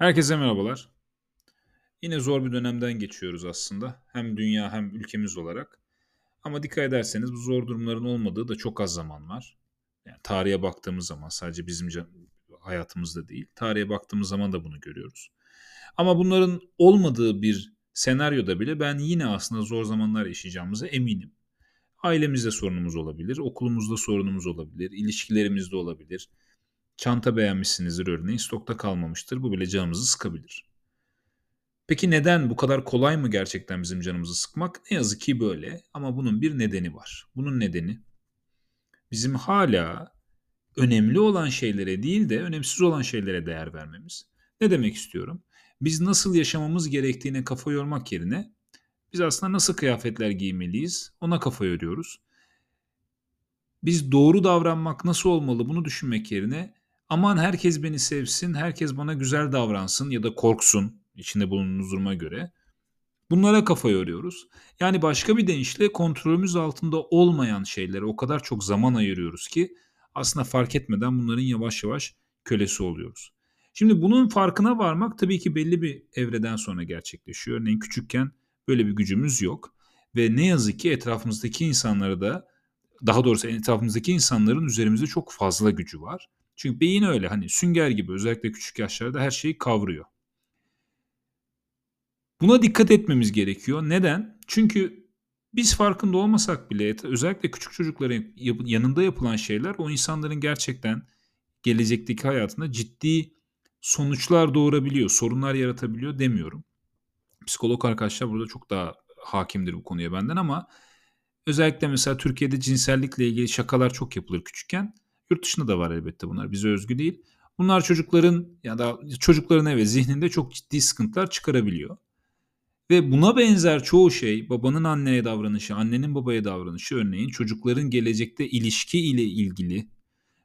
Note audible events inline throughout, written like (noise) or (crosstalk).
Herkese merhabalar. Yine zor bir dönemden geçiyoruz aslında. Hem dünya hem ülkemiz olarak. Ama dikkat ederseniz bu zor durumların olmadığı da çok az zaman var. Yani tarihe baktığımız zaman sadece bizim hayatımızda değil, tarihe baktığımız zaman da bunu görüyoruz. Ama bunların olmadığı bir senaryoda bile ben yine aslında zor zamanlar yaşayacağımıza eminim. Ailemizde sorunumuz olabilir, okulumuzda sorunumuz olabilir, ilişkilerimizde olabilir. Çanta beğenmişsinizdir örneğin, stokta kalmamıştır. Bu bile canımızı sıkabilir. Peki neden bu kadar kolay mı gerçekten bizim canımızı sıkmak? Ne yazık ki böyle ama bunun bir nedeni var. Bunun nedeni bizim hala önemli olan şeylere değil de önemsiz olan şeylere değer vermemiz. Ne demek istiyorum? Biz nasıl yaşamamız gerektiğine kafa yormak yerine biz aslında nasıl kıyafetler giymeliyiz ona kafa yoruyoruz. Biz doğru davranmak nasıl olmalı bunu düşünmek yerine aman herkes beni sevsin, herkes bana güzel davransın ya da korksun içinde bulunduğumuz duruma göre. Bunlara kafa yoruyoruz. Yani başka bir deyişle kontrolümüz altında olmayan şeylere o kadar çok zaman ayırıyoruz ki aslında fark etmeden bunların yavaş yavaş kölesi oluyoruz. Şimdi bunun farkına varmak tabii ki belli bir evreden sonra gerçekleşiyor. Örneğin küçükken böyle bir gücümüz yok. Ve ne yazık ki etrafımızdaki insanlara da daha doğrusu etrafımızdaki insanların üzerimizde çok fazla gücü var. Çünkü beyin öyle hani sünger gibi özellikle küçük yaşlarda her şeyi kavruyor. Buna dikkat etmemiz gerekiyor. Neden? Çünkü biz farkında olmasak bile özellikle küçük çocukların yanında yapılan şeyler o insanların gerçekten gelecekteki hayatında ciddi sonuçlar doğurabiliyor, sorunlar yaratabiliyor demiyorum. Psikolog arkadaşlar burada çok daha hakimdir bu konuya benden ama özellikle mesela Türkiye'de cinsellikle ilgili şakalar çok yapılır küçükken. Yurt dışında da var elbette bunlar. Bize özgü değil. Bunlar çocukların ya da çocukların evet zihninde çok ciddi sıkıntılar çıkarabiliyor. Ve buna benzer çoğu şey babanın anneye davranışı, annenin babaya davranışı örneğin çocukların gelecekte ilişki ile ilgili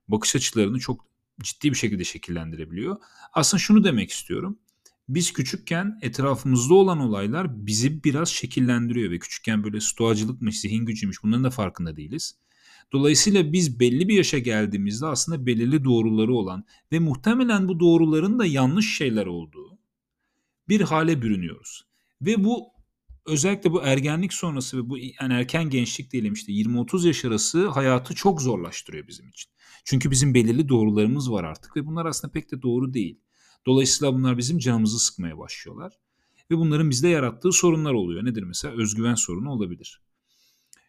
bakış açılarını çok ciddi bir şekilde şekillendirebiliyor. Aslında şunu demek istiyorum. Biz küçükken etrafımızda olan olaylar bizi biraz şekillendiriyor ve küçükken böyle stoacılıkmış, zihin gücüymüş bunların da farkında değiliz. Dolayısıyla biz belli bir yaşa geldiğimizde aslında belirli doğruları olan ve muhtemelen bu doğruların da yanlış şeyler olduğu bir hale bürünüyoruz. Ve bu özellikle bu ergenlik sonrası ve bu yani erken gençlik diyelim işte 20-30 yaş arası hayatı çok zorlaştırıyor bizim için. Çünkü bizim belirli doğrularımız var artık ve bunlar aslında pek de doğru değil. Dolayısıyla bunlar bizim canımızı sıkmaya başlıyorlar. Ve bunların bizde yarattığı sorunlar oluyor. Nedir mesela? Özgüven sorunu olabilir.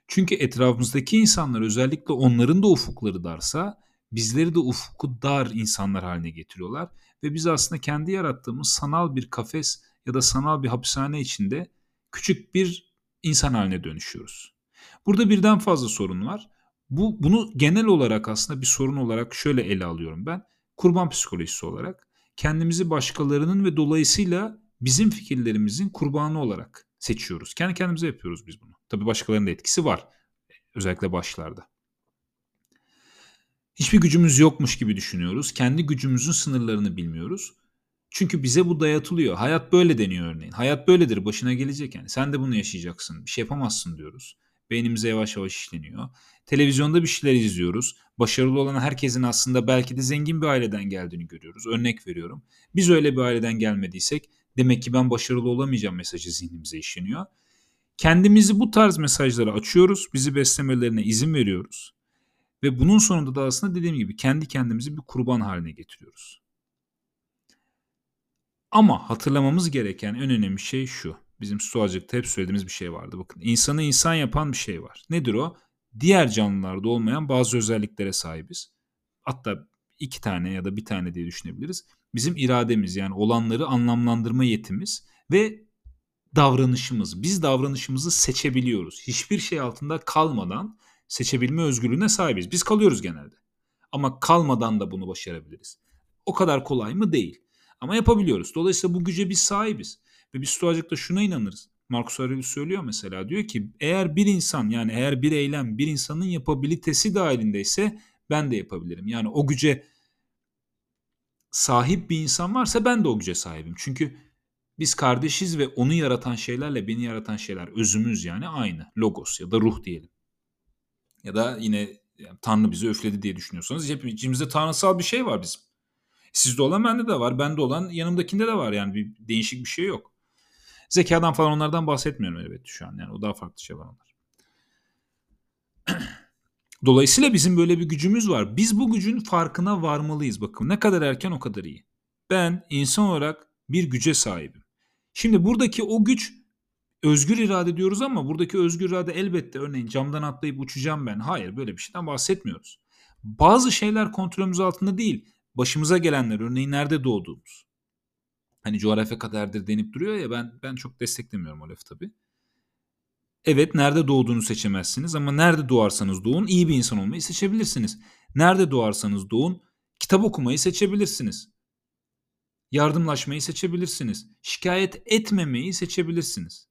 Çünkü etrafımızdaki insanlar özellikle onların da ufukları darsa bizleri de ufku dar insanlar haline getiriyorlar. Ve biz aslında kendi yarattığımız sanal bir kafes ya da sanal bir hapishane içinde küçük bir insan haline dönüşüyoruz. Burada birden fazla sorun var. Bu bunu genel olarak aslında bir sorun olarak şöyle ele alıyorum ben. Kurban psikolojisi olarak kendimizi başkalarının ve dolayısıyla bizim fikirlerimizin kurbanı olarak seçiyoruz. Kendi kendimize yapıyoruz biz bunu. Tabii başkalarının da etkisi var. Özellikle başlarda. Hiçbir gücümüz yokmuş gibi düşünüyoruz. Kendi gücümüzün sınırlarını bilmiyoruz. Çünkü bize bu dayatılıyor. Hayat böyle deniyor örneğin. Hayat böyledir, başına gelecek yani. Sen de bunu yaşayacaksın. Bir şey yapamazsın diyoruz. Beynimize yavaş yavaş işleniyor. Televizyonda bir şeyler izliyoruz. Başarılı olan herkesin aslında belki de zengin bir aileden geldiğini görüyoruz. Örnek veriyorum. Biz öyle bir aileden gelmediysek demek ki ben başarılı olamayacağım mesajı zihnimize işleniyor. Kendimizi bu tarz mesajlara açıyoruz. Bizi beslemelerine izin veriyoruz. Ve bunun sonunda da aslında dediğim gibi kendi kendimizi bir kurban haline getiriyoruz. Ama hatırlamamız gereken en önemli şey şu. Bizim stoacılıkta hep söylediğimiz bir şey vardı. Bakın insanı insan yapan bir şey var. Nedir o? Diğer canlılarda olmayan bazı özelliklere sahibiz. Hatta iki tane ya da bir tane diye düşünebiliriz. Bizim irademiz yani olanları anlamlandırma yetimiz ve davranışımız. Biz davranışımızı seçebiliyoruz. Hiçbir şey altında kalmadan seçebilme özgürlüğüne sahibiz. Biz kalıyoruz genelde. Ama kalmadan da bunu başarabiliriz. O kadar kolay mı? Değil. Ama yapabiliyoruz. Dolayısıyla bu güce biz sahibiz. Ve biz stoacılıkta şuna inanırız. Marcus Aurelius söylüyor mesela diyor ki eğer bir insan yani eğer bir eylem bir insanın yapabilitesi dahilindeyse ben de yapabilirim. Yani o güce sahip bir insan varsa ben de o güce sahibim. Çünkü biz kardeşiz ve onu yaratan şeylerle beni yaratan şeyler özümüz yani aynı. Logos ya da ruh diyelim. Ya da yine yani Tanrı bizi öfledi diye düşünüyorsanız hep içimizde tanrısal bir şey var bizim. Sizde olan bende de var. Bende olan yanımdakinde de var. Yani bir değişik bir şey yok. Zekadan falan onlardan bahsetmiyorum elbette şu an. Yani o daha farklı şey var onlar. (clears throat) Dolayısıyla bizim böyle bir gücümüz var. Biz bu gücün farkına varmalıyız. Bakın ne kadar erken o kadar iyi. Ben insan olarak bir güce sahibim. Şimdi buradaki o güç özgür irade diyoruz ama buradaki özgür irade elbette örneğin camdan atlayıp uçacağım ben. Hayır böyle bir şeyden bahsetmiyoruz. Bazı şeyler kontrolümüz altında değil. Başımıza gelenler örneğin nerede doğduğumuz. Hani coğrafya kaderdir denip duruyor ya ben ben çok desteklemiyorum o lafı tabii. Evet nerede doğduğunu seçemezsiniz ama nerede doğarsanız doğun iyi bir insan olmayı seçebilirsiniz. Nerede doğarsanız doğun kitap okumayı seçebilirsiniz. Yardımlaşmayı seçebilirsiniz. Şikayet etmemeyi seçebilirsiniz.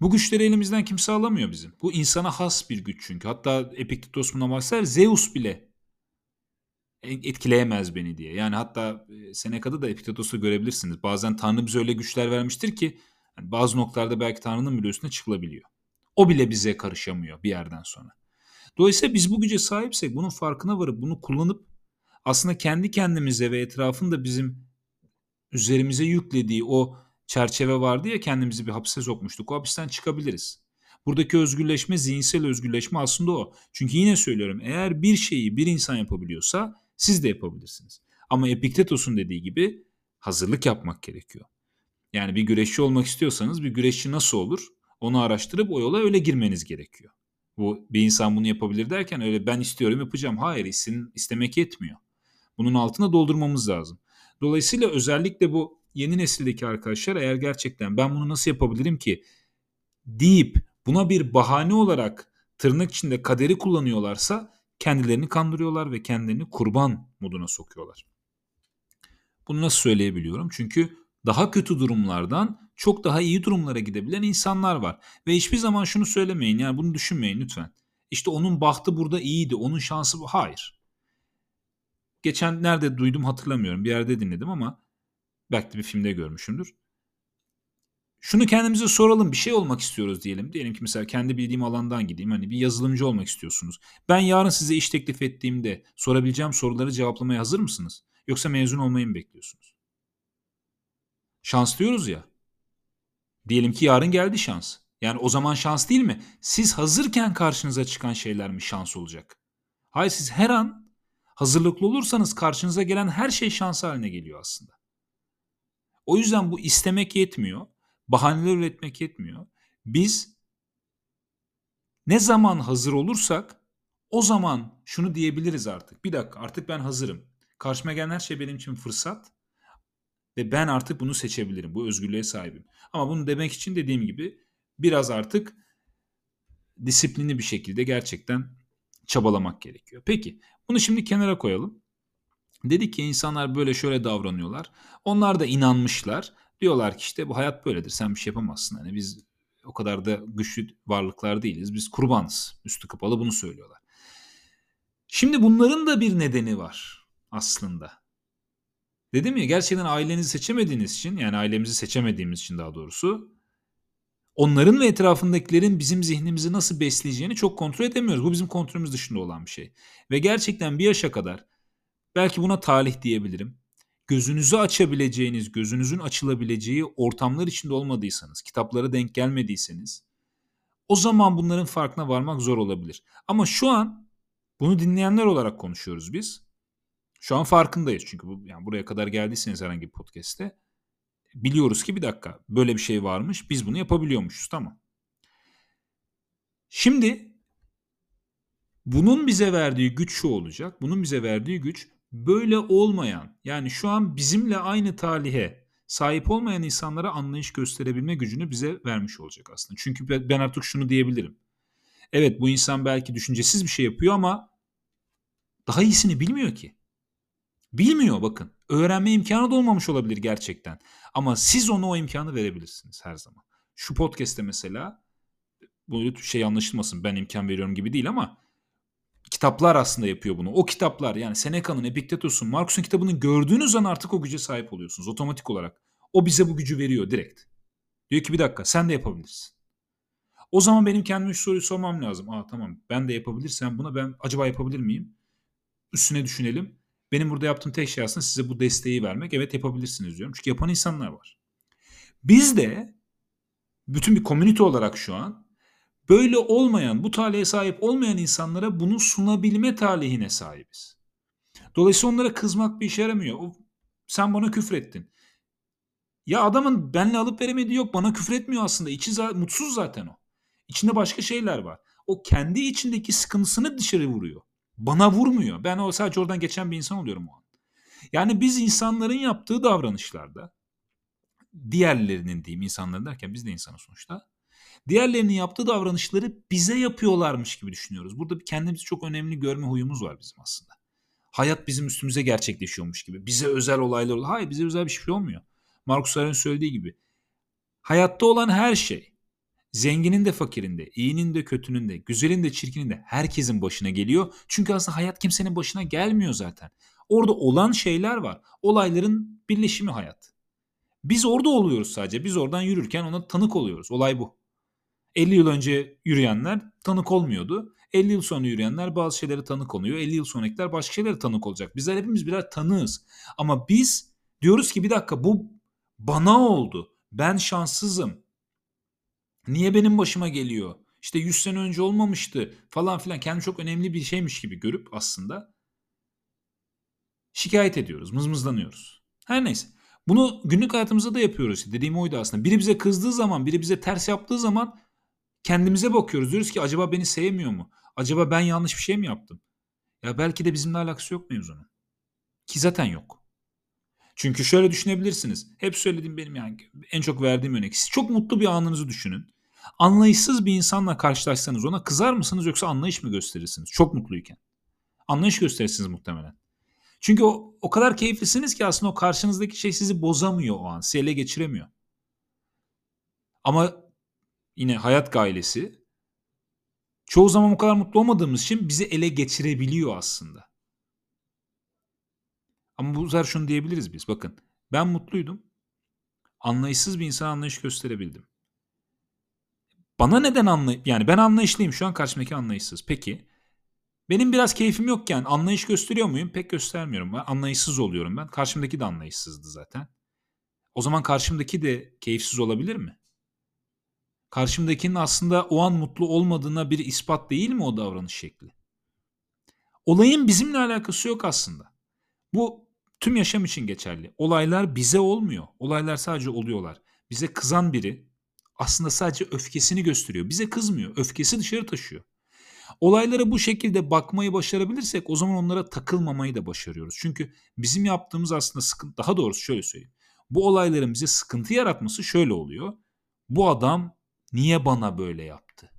Bu güçleri elimizden kimse alamıyor bizim. Bu insana has bir güç çünkü. Hatta Epiktetos buna bahseder. Zeus bile etkileyemez beni diye. Yani hatta e, Seneca'da da Epiktetos'u görebilirsiniz. Bazen Tanrı bize öyle güçler vermiştir ki yani bazı noktalarda belki Tanrı'nın bile üstüne çıkılabiliyor. O bile bize karışamıyor bir yerden sonra. Dolayısıyla biz bu güce sahipsek bunun farkına varıp bunu kullanıp aslında kendi kendimize ve etrafında bizim üzerimize yüklediği o çerçeve vardı ya kendimizi bir hapse sokmuştuk. O hapisten çıkabiliriz. Buradaki özgürleşme, zihinsel özgürleşme aslında o. Çünkü yine söylüyorum eğer bir şeyi bir insan yapabiliyorsa siz de yapabilirsiniz. Ama Epiktetos'un dediği gibi hazırlık yapmak gerekiyor. Yani bir güreşçi olmak istiyorsanız bir güreşçi nasıl olur? Onu araştırıp o yola öyle girmeniz gerekiyor. Bu bir insan bunu yapabilir derken öyle ben istiyorum yapacağım. Hayır isim, istemek yetmiyor. Bunun altına doldurmamız lazım. Dolayısıyla özellikle bu yeni nesildeki arkadaşlar eğer gerçekten ben bunu nasıl yapabilirim ki deyip buna bir bahane olarak tırnak içinde kaderi kullanıyorlarsa kendilerini kandırıyorlar ve kendilerini kurban moduna sokuyorlar. Bunu nasıl söyleyebiliyorum? Çünkü daha kötü durumlardan çok daha iyi durumlara gidebilen insanlar var. Ve hiçbir zaman şunu söylemeyin yani bunu düşünmeyin lütfen. İşte onun bahtı burada iyiydi, onun şansı bu. Hayır. Geçen nerede duydum hatırlamıyorum. Bir yerde dinledim ama belki de bir filmde görmüşümdür. Şunu kendimize soralım. Bir şey olmak istiyoruz diyelim. Diyelim ki mesela kendi bildiğim alandan gideyim. Hani bir yazılımcı olmak istiyorsunuz. Ben yarın size iş teklif ettiğimde sorabileceğim soruları cevaplamaya hazır mısınız? Yoksa mezun olmayı mı bekliyorsunuz? Şans diyoruz ya. Diyelim ki yarın geldi şans. Yani o zaman şans değil mi? Siz hazırken karşınıza çıkan şeyler mi şans olacak? Hayır siz her an hazırlıklı olursanız karşınıza gelen her şey şans haline geliyor aslında. O yüzden bu istemek yetmiyor. Bahaneler üretmek yetmiyor. Biz ne zaman hazır olursak o zaman şunu diyebiliriz artık. Bir dakika artık ben hazırım. Karşıma gelen her şey benim için fırsat ve ben artık bunu seçebilirim. Bu özgürlüğe sahibim. Ama bunu demek için dediğim gibi biraz artık disiplinli bir şekilde gerçekten çabalamak gerekiyor. Peki bunu şimdi kenara koyalım. Dedik ki insanlar böyle şöyle davranıyorlar. Onlar da inanmışlar. Diyorlar ki işte bu hayat böyledir. Sen bir şey yapamazsın. Hani biz o kadar da güçlü varlıklar değiliz. Biz kurbanız. Üstü kapalı bunu söylüyorlar. Şimdi bunların da bir nedeni var aslında. Dedim ya gerçekten ailenizi seçemediğiniz için yani ailemizi seçemediğimiz için daha doğrusu onların ve etrafındakilerin bizim zihnimizi nasıl besleyeceğini çok kontrol edemiyoruz. Bu bizim kontrolümüz dışında olan bir şey. Ve gerçekten bir yaşa kadar belki buna talih diyebilirim. Gözünüzü açabileceğiniz, gözünüzün açılabileceği ortamlar içinde olmadıysanız, kitaplara denk gelmediyseniz o zaman bunların farkına varmak zor olabilir. Ama şu an bunu dinleyenler olarak konuşuyoruz biz. Şu an farkındayız çünkü bu, yani buraya kadar geldiyseniz herhangi bir podcast'te biliyoruz ki bir dakika böyle bir şey varmış biz bunu yapabiliyormuşuz tamam. Şimdi bunun bize verdiği güç şu olacak. Bunun bize verdiği güç böyle olmayan yani şu an bizimle aynı talihe sahip olmayan insanlara anlayış gösterebilme gücünü bize vermiş olacak aslında. Çünkü ben artık şunu diyebilirim. Evet bu insan belki düşüncesiz bir şey yapıyor ama daha iyisini bilmiyor ki. Bilmiyor bakın. Öğrenme imkanı da olmamış olabilir gerçekten. Ama siz ona o imkanı verebilirsiniz her zaman. Şu podcast'te mesela bu şey anlaşılmasın ben imkan veriyorum gibi değil ama kitaplar aslında yapıyor bunu. O kitaplar yani Seneca'nın, Epiktetos'un, Marcus'un kitabını gördüğünüz an artık o güce sahip oluyorsunuz otomatik olarak. O bize bu gücü veriyor direkt. Diyor ki bir dakika sen de yapabilirsin. O zaman benim kendime şu soruyu sormam lazım. Aa tamam ben de yapabilirsem buna ben acaba yapabilir miyim? Üstüne düşünelim Benim burada yaptığım tek şey aslında size bu desteği vermek. Evet yapabilirsiniz diyorum. Çünkü yapan insanlar var. Biz de bütün bir komünite olarak şu an böyle olmayan, bu talihe sahip olmayan insanlara bunu sunabilme talihine sahibiz. Dolayısıyla onlara kızmak bir işe yaramıyor. O, sen bana küfrettin. Ya adamın benle alıp veremediği yok. Bana küfür etmiyor aslında. İçi za- mutsuz zaten o. İçinde başka şeyler var. O kendi içindeki sıkıntısını dışarı vuruyor. Bana vurmuyor. Ben o sadece oradan geçen bir insan oluyorum o an. Yani biz insanların yaptığı davranışlarda diğerlerinin diyeyim insanların derken biz de insanız sonuçta. Diğerlerinin yaptığı davranışları bize yapıyorlarmış gibi düşünüyoruz. Burada kendimizi çok önemli görme huyumuz var bizim aslında. Hayat bizim üstümüze gerçekleşiyormuş gibi. Bize özel olaylar oluyor. Hayır bize özel bir şey olmuyor. Marcus Aurelius'un söylediği gibi. Hayatta olan her şey zenginin de fakirin de, iyinin de kötünün de, güzelin de çirkinin de herkesin başına geliyor. Çünkü aslında hayat kimsenin başına gelmiyor zaten. Orada olan şeyler var. Olayların birleşimi hayat. Biz orada oluyoruz sadece. Biz oradan yürürken ona tanık oluyoruz. Olay bu. 50 yıl önce yürüyenler tanık olmuyordu. 50 yıl sonra yürüyenler bazı şeylere tanık oluyor. 50 yıl sonrakiler başka şeylere tanık olacak. Bizler hepimiz birer tanığız. Ama biz diyoruz ki bir dakika bu bana oldu. Ben şanssızım. Niye benim başıma geliyor? İşte 100 sene önce olmamıştı falan filan. Kendi çok önemli bir şeymiş gibi görüp aslında şikayet ediyoruz, mızmızlanıyoruz. Her neyse. Bunu günlük hayatımızda da yapıyoruz. Dediğim oydu aslında. Biri bize kızdığı zaman, biri bize ters yaptığı zaman kendimize bakıyoruz. Diyoruz ki acaba beni sevmiyor mu? Acaba ben yanlış bir şey mi yaptım? Ya belki de bizimle alakası yok mevzunun. Ki zaten yok. Çünkü şöyle düşünebilirsiniz. Hep söylediğim benim yani en çok verdiğim örnek. Siz çok mutlu bir anınızı düşünün. Anlayışsız bir insanla karşılaşsanız ona kızar mısınız yoksa anlayış mı gösterirsiniz? Çok mutluyken. Anlayış gösterirsiniz muhtemelen. Çünkü o, o kadar keyiflisiniz ki aslında o karşınızdaki şey sizi bozamıyor o an. Sizi ele geçiremiyor. Ama yine hayat gailesi çoğu zaman o kadar mutlu olmadığımız için bizi ele geçirebiliyor aslında. Ama bu sefer şunu diyebiliriz biz. Bakın ben mutluydum. Anlayışsız bir insan anlayış gösterebildim. Bana neden anlay yani ben anlayışlıyım şu an karşımdaki anlayışsız. Peki benim biraz keyfim yokken anlayış gösteriyor muyum? Pek göstermiyorum. Ben anlayışsız oluyorum ben. Karşımdaki de anlayışsızdı zaten. O zaman karşımdaki de keyifsiz olabilir mi? Karşımdakinin aslında o an mutlu olmadığına bir ispat değil mi o davranış şekli? Olayın bizimle alakası yok aslında. Bu tüm yaşam için geçerli. Olaylar bize olmuyor. Olaylar sadece oluyorlar. Bize kızan biri aslında sadece öfkesini gösteriyor. Bize kızmıyor. Öfkesi dışarı taşıyor. Olaylara bu şekilde bakmayı başarabilirsek o zaman onlara takılmamayı da başarıyoruz. Çünkü bizim yaptığımız aslında sıkıntı daha doğrusu şöyle söyleyeyim. Bu olayların bize sıkıntı yaratması şöyle oluyor. Bu adam niye bana böyle yaptı?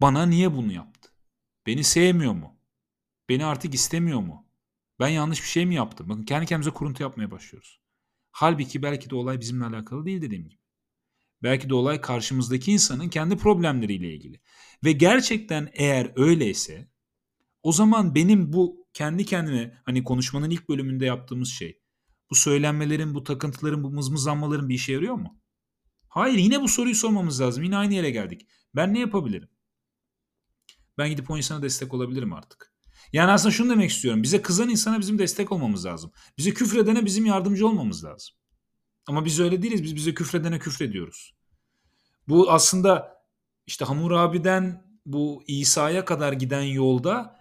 Bana niye bunu yaptı? Beni sevmiyor mu? Beni artık istemiyor mu? Ben yanlış bir şey mi yaptım? Bakın kendi kendimize kuruntu yapmaya başlıyoruz. Halbuki belki de olay bizimle alakalı değil dediğim gibi. Belki de olay karşımızdaki insanın kendi problemleriyle ilgili. Ve gerçekten eğer öyleyse o zaman benim bu kendi kendime hani konuşmanın ilk bölümünde yaptığımız şey bu söylenmelerin, bu takıntıların, bu mızmızlanmaların bir işe yarıyor mu? Hayır yine bu soruyu sormamız lazım. Yine aynı yere geldik. Ben ne yapabilirim? Ben gidip o insana destek olabilirim artık. Yani aslında şunu demek istiyorum. Bize kızan insana bizim destek olmamız lazım. Bize küfredene bizim yardımcı olmamız lazım. Ama biz öyle değiliz. Biz bize küfredene küfrediyoruz. Bu aslında işte Hammurabi'den bu İsa'ya kadar giden yolda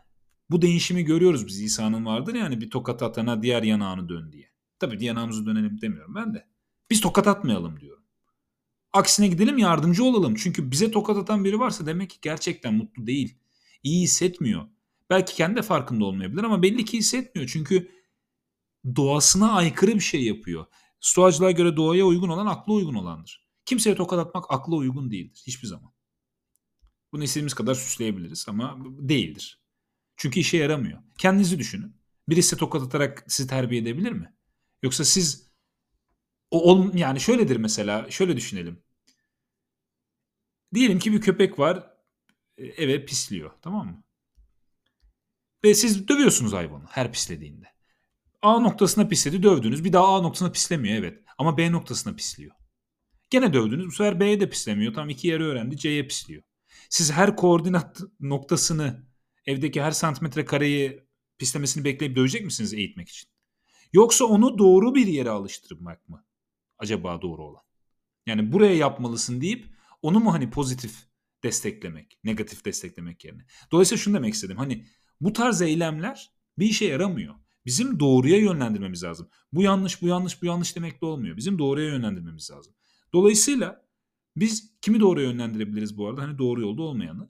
bu değişimi görüyoruz biz. İsa'nın vardır yani bir tokat atana diğer yanağını dön diye. Tabii yanağımızı dönelim demiyorum ben de. Biz tokat atmayalım diyorum. Aksine gidelim yardımcı olalım. Çünkü bize tokat atan biri varsa demek ki gerçekten mutlu değil. İyi hissetmiyor. Belki kendi de farkında olmayabilir ama belli ki hissetmiyor. Çünkü doğasına aykırı bir şey yapıyor. Stoacılığa göre doğaya uygun olan akla uygun olandır. Kimseye tokat atmak akla uygun değildir hiçbir zaman. Bunu istediğimiz kadar süsleyebiliriz ama değildir. Çünkü işe yaramıyor. Kendinizi düşünün. Birisi tokat atarak sizi terbiye edebilir mi? Yoksa siz o ol, yani şöyledir mesela şöyle düşünelim. Diyelim ki bir köpek var e, eve pisliyor tamam mı? Ve siz dövüyorsunuz hayvanı her pislediğinde. A noktasına pisledi dövdünüz. Bir daha A noktasına pislemiyor evet. Ama B noktasına pisliyor. Gene dövdünüz. Bu sefer B'ye de pislemiyor. Tam iki yeri öğrendi. C'ye pisliyor. Siz her koordinat noktasını evdeki her santimetre kareyi pislemesini bekleyip dövecek misiniz eğitmek için? Yoksa onu doğru bir yere alıştırmak mı? Acaba doğru olan. Yani buraya yapmalısın deyip onu mu hani pozitif desteklemek, negatif desteklemek yerine. Dolayısıyla şunu demek istedim. Hani bu tarz eylemler bir işe yaramıyor. Bizim doğruya yönlendirmemiz lazım. Bu yanlış, bu yanlış, bu yanlış demek de olmuyor. Bizim doğruya yönlendirmemiz lazım. Dolayısıyla biz kimi doğruya yönlendirebiliriz bu arada? Hani doğru yolda olmayanı.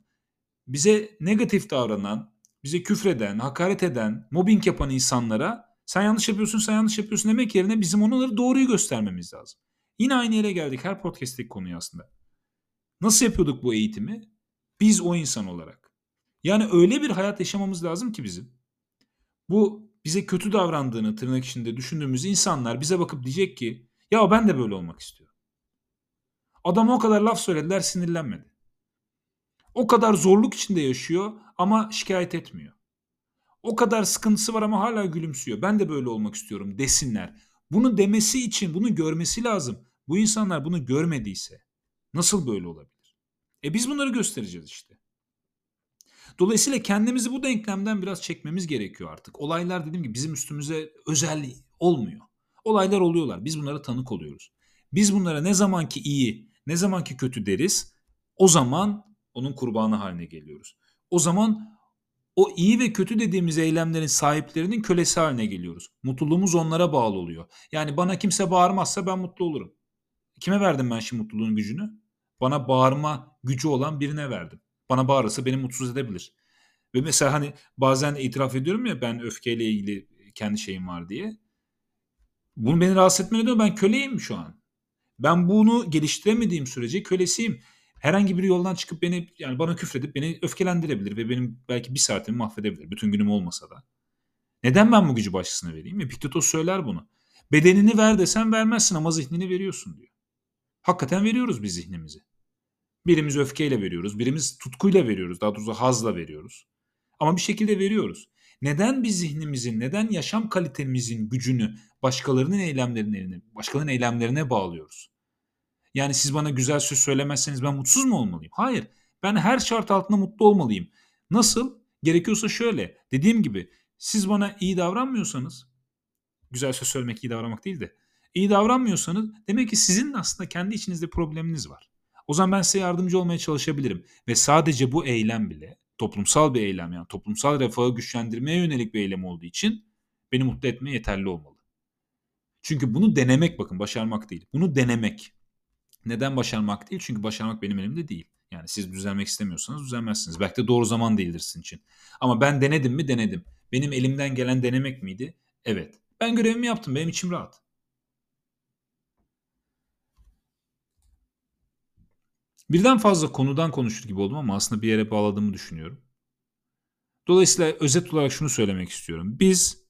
Bize negatif davranan, bize küfreden, hakaret eden, mobbing yapan insanlara sen yanlış yapıyorsun, sen yanlış yapıyorsun demek yerine bizim onları doğruyu göstermemiz lazım. Yine aynı yere geldik her podcast'teki konuyu aslında. Nasıl yapıyorduk bu eğitimi? Biz o insan olarak. Yani öyle bir hayat yaşamamız lazım ki bizim. Bu bize kötü davrandığını tırnak içinde düşündüğümüz insanlar bize bakıp diyecek ki ya ben de böyle olmak istiyorum. Adam o kadar laf söylediler sinirlenmedi. O kadar zorluk içinde yaşıyor ama şikayet etmiyor. O kadar sıkıntısı var ama hala gülümsüyor. Ben de böyle olmak istiyorum desinler. Bunu demesi için bunu görmesi lazım. Bu insanlar bunu görmediyse nasıl böyle olabilir? E biz bunları göstereceğiz işte. Dolayısıyla kendimizi bu denklemden biraz çekmemiz gerekiyor artık. Olaylar dediğim gibi bizim üstümüze özel olmuyor. Olaylar oluyorlar. Biz bunlara tanık oluyoruz. Biz bunlara ne zamanki iyi, ne zamanki kötü deriz, o zaman onun kurbanı haline geliyoruz. O zaman o iyi ve kötü dediğimiz eylemlerin sahiplerinin kölesi haline geliyoruz. Mutluluğumuz onlara bağlı oluyor. Yani bana kimse bağırmazsa ben mutlu olurum. Kime verdim ben şimdi mutluluğun gücünü? Bana bağırma gücü olan birine verdim. Bana bağırırsa beni mutsuz edebilir. Ve mesela hani bazen itiraf ediyorum ya ben öfkeyle ilgili kendi şeyim var diye. Bunu beni rahatsız etmene diyor ben köleyim şu an. Ben bunu geliştiremediğim sürece kölesiyim. Herhangi bir yoldan çıkıp beni yani bana küfredip beni öfkelendirebilir ve benim belki bir saatimi mahvedebilir. Bütün günüm olmasa da. Neden ben bu gücü başkasına vereyim? Epiktetos söyler bunu. Bedenini ver desen vermezsin ama zihnini veriyorsun diyor. Hakikaten veriyoruz biz zihnimizi. Birimiz öfkeyle veriyoruz, birimiz tutkuyla veriyoruz, daha doğrusu hazla veriyoruz. Ama bir şekilde veriyoruz. Neden biz zihnimizin, neden yaşam kalitemizin gücünü başkalarının eylemlerine, başkalarının eylemlerine bağlıyoruz? Yani siz bana güzel söz söylemezseniz ben mutsuz mu olmalıyım? Hayır. Ben her şart altında mutlu olmalıyım. Nasıl? Gerekiyorsa şöyle. Dediğim gibi siz bana iyi davranmıyorsanız, güzel söz söylemek iyi davranmak değil de, iyi davranmıyorsanız demek ki sizin aslında kendi içinizde probleminiz var. O zaman ben size yardımcı olmaya çalışabilirim. Ve sadece bu eylem bile toplumsal bir eylem yani toplumsal refahı güçlendirmeye yönelik bir eylem olduğu için beni mutlu etmeye yeterli olmalı. Çünkü bunu denemek bakın başarmak değil. Bunu denemek. Neden başarmak değil? Çünkü başarmak benim elimde değil. Yani siz düzelmek istemiyorsanız düzelmezsiniz. Belki de doğru zaman değildir sizin için. Ama ben denedim mi? Denedim. Benim elimden gelen denemek miydi? Evet. Ben görevimi yaptım. Benim içim rahat. Birden fazla konudan konuşur gibi oldum ama aslında bir yere bağladığımı düşünüyorum. Dolayısıyla özet olarak şunu söylemek istiyorum. Biz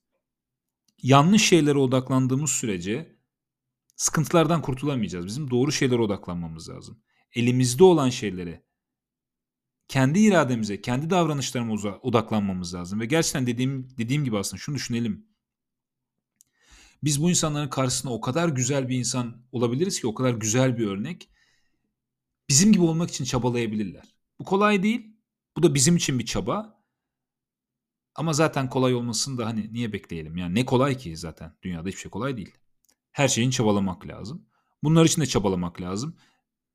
yanlış şeylere odaklandığımız sürece sıkıntılardan kurtulamayacağız. Bizim doğru şeylere odaklanmamız lazım. Elimizde olan şeylere, kendi irademize, kendi davranışlarımıza odaklanmamız lazım. Ve gerçekten dediğim dediğim gibi aslında şunu düşünelim. Biz bu insanların karşısında o kadar güzel bir insan olabiliriz ki, o kadar güzel bir örnek bizim gibi olmak için çabalayabilirler. Bu kolay değil. Bu da bizim için bir çaba. Ama zaten kolay olmasını da hani niye bekleyelim? Yani ne kolay ki zaten. Dünyada hiçbir şey kolay değil. Her şeyin çabalamak lazım. Bunlar için de çabalamak lazım.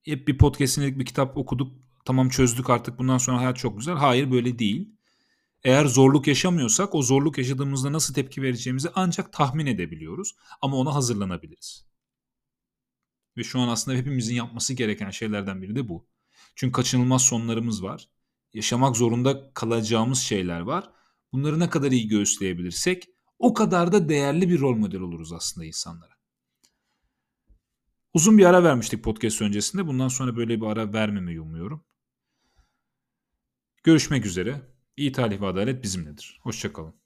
Hep bir podcast'inlik bir kitap okuduk. Tamam çözdük artık bundan sonra hayat çok güzel. Hayır böyle değil. Eğer zorluk yaşamıyorsak o zorluk yaşadığımızda nasıl tepki vereceğimizi ancak tahmin edebiliyoruz. Ama ona hazırlanabiliriz. Ve şu an aslında hepimizin yapması gereken şeylerden biri de bu. Çünkü kaçınılmaz sonlarımız var. Yaşamak zorunda kalacağımız şeyler var. Bunları ne kadar iyi göğüsleyebilirsek o kadar da değerli bir rol model oluruz aslında insanlara. Uzun bir ara vermiştik podcast öncesinde. Bundan sonra böyle bir ara vermemeyi umuyorum. Görüşmek üzere. İyi talih ve adalet bizimledir. Hoşçakalın.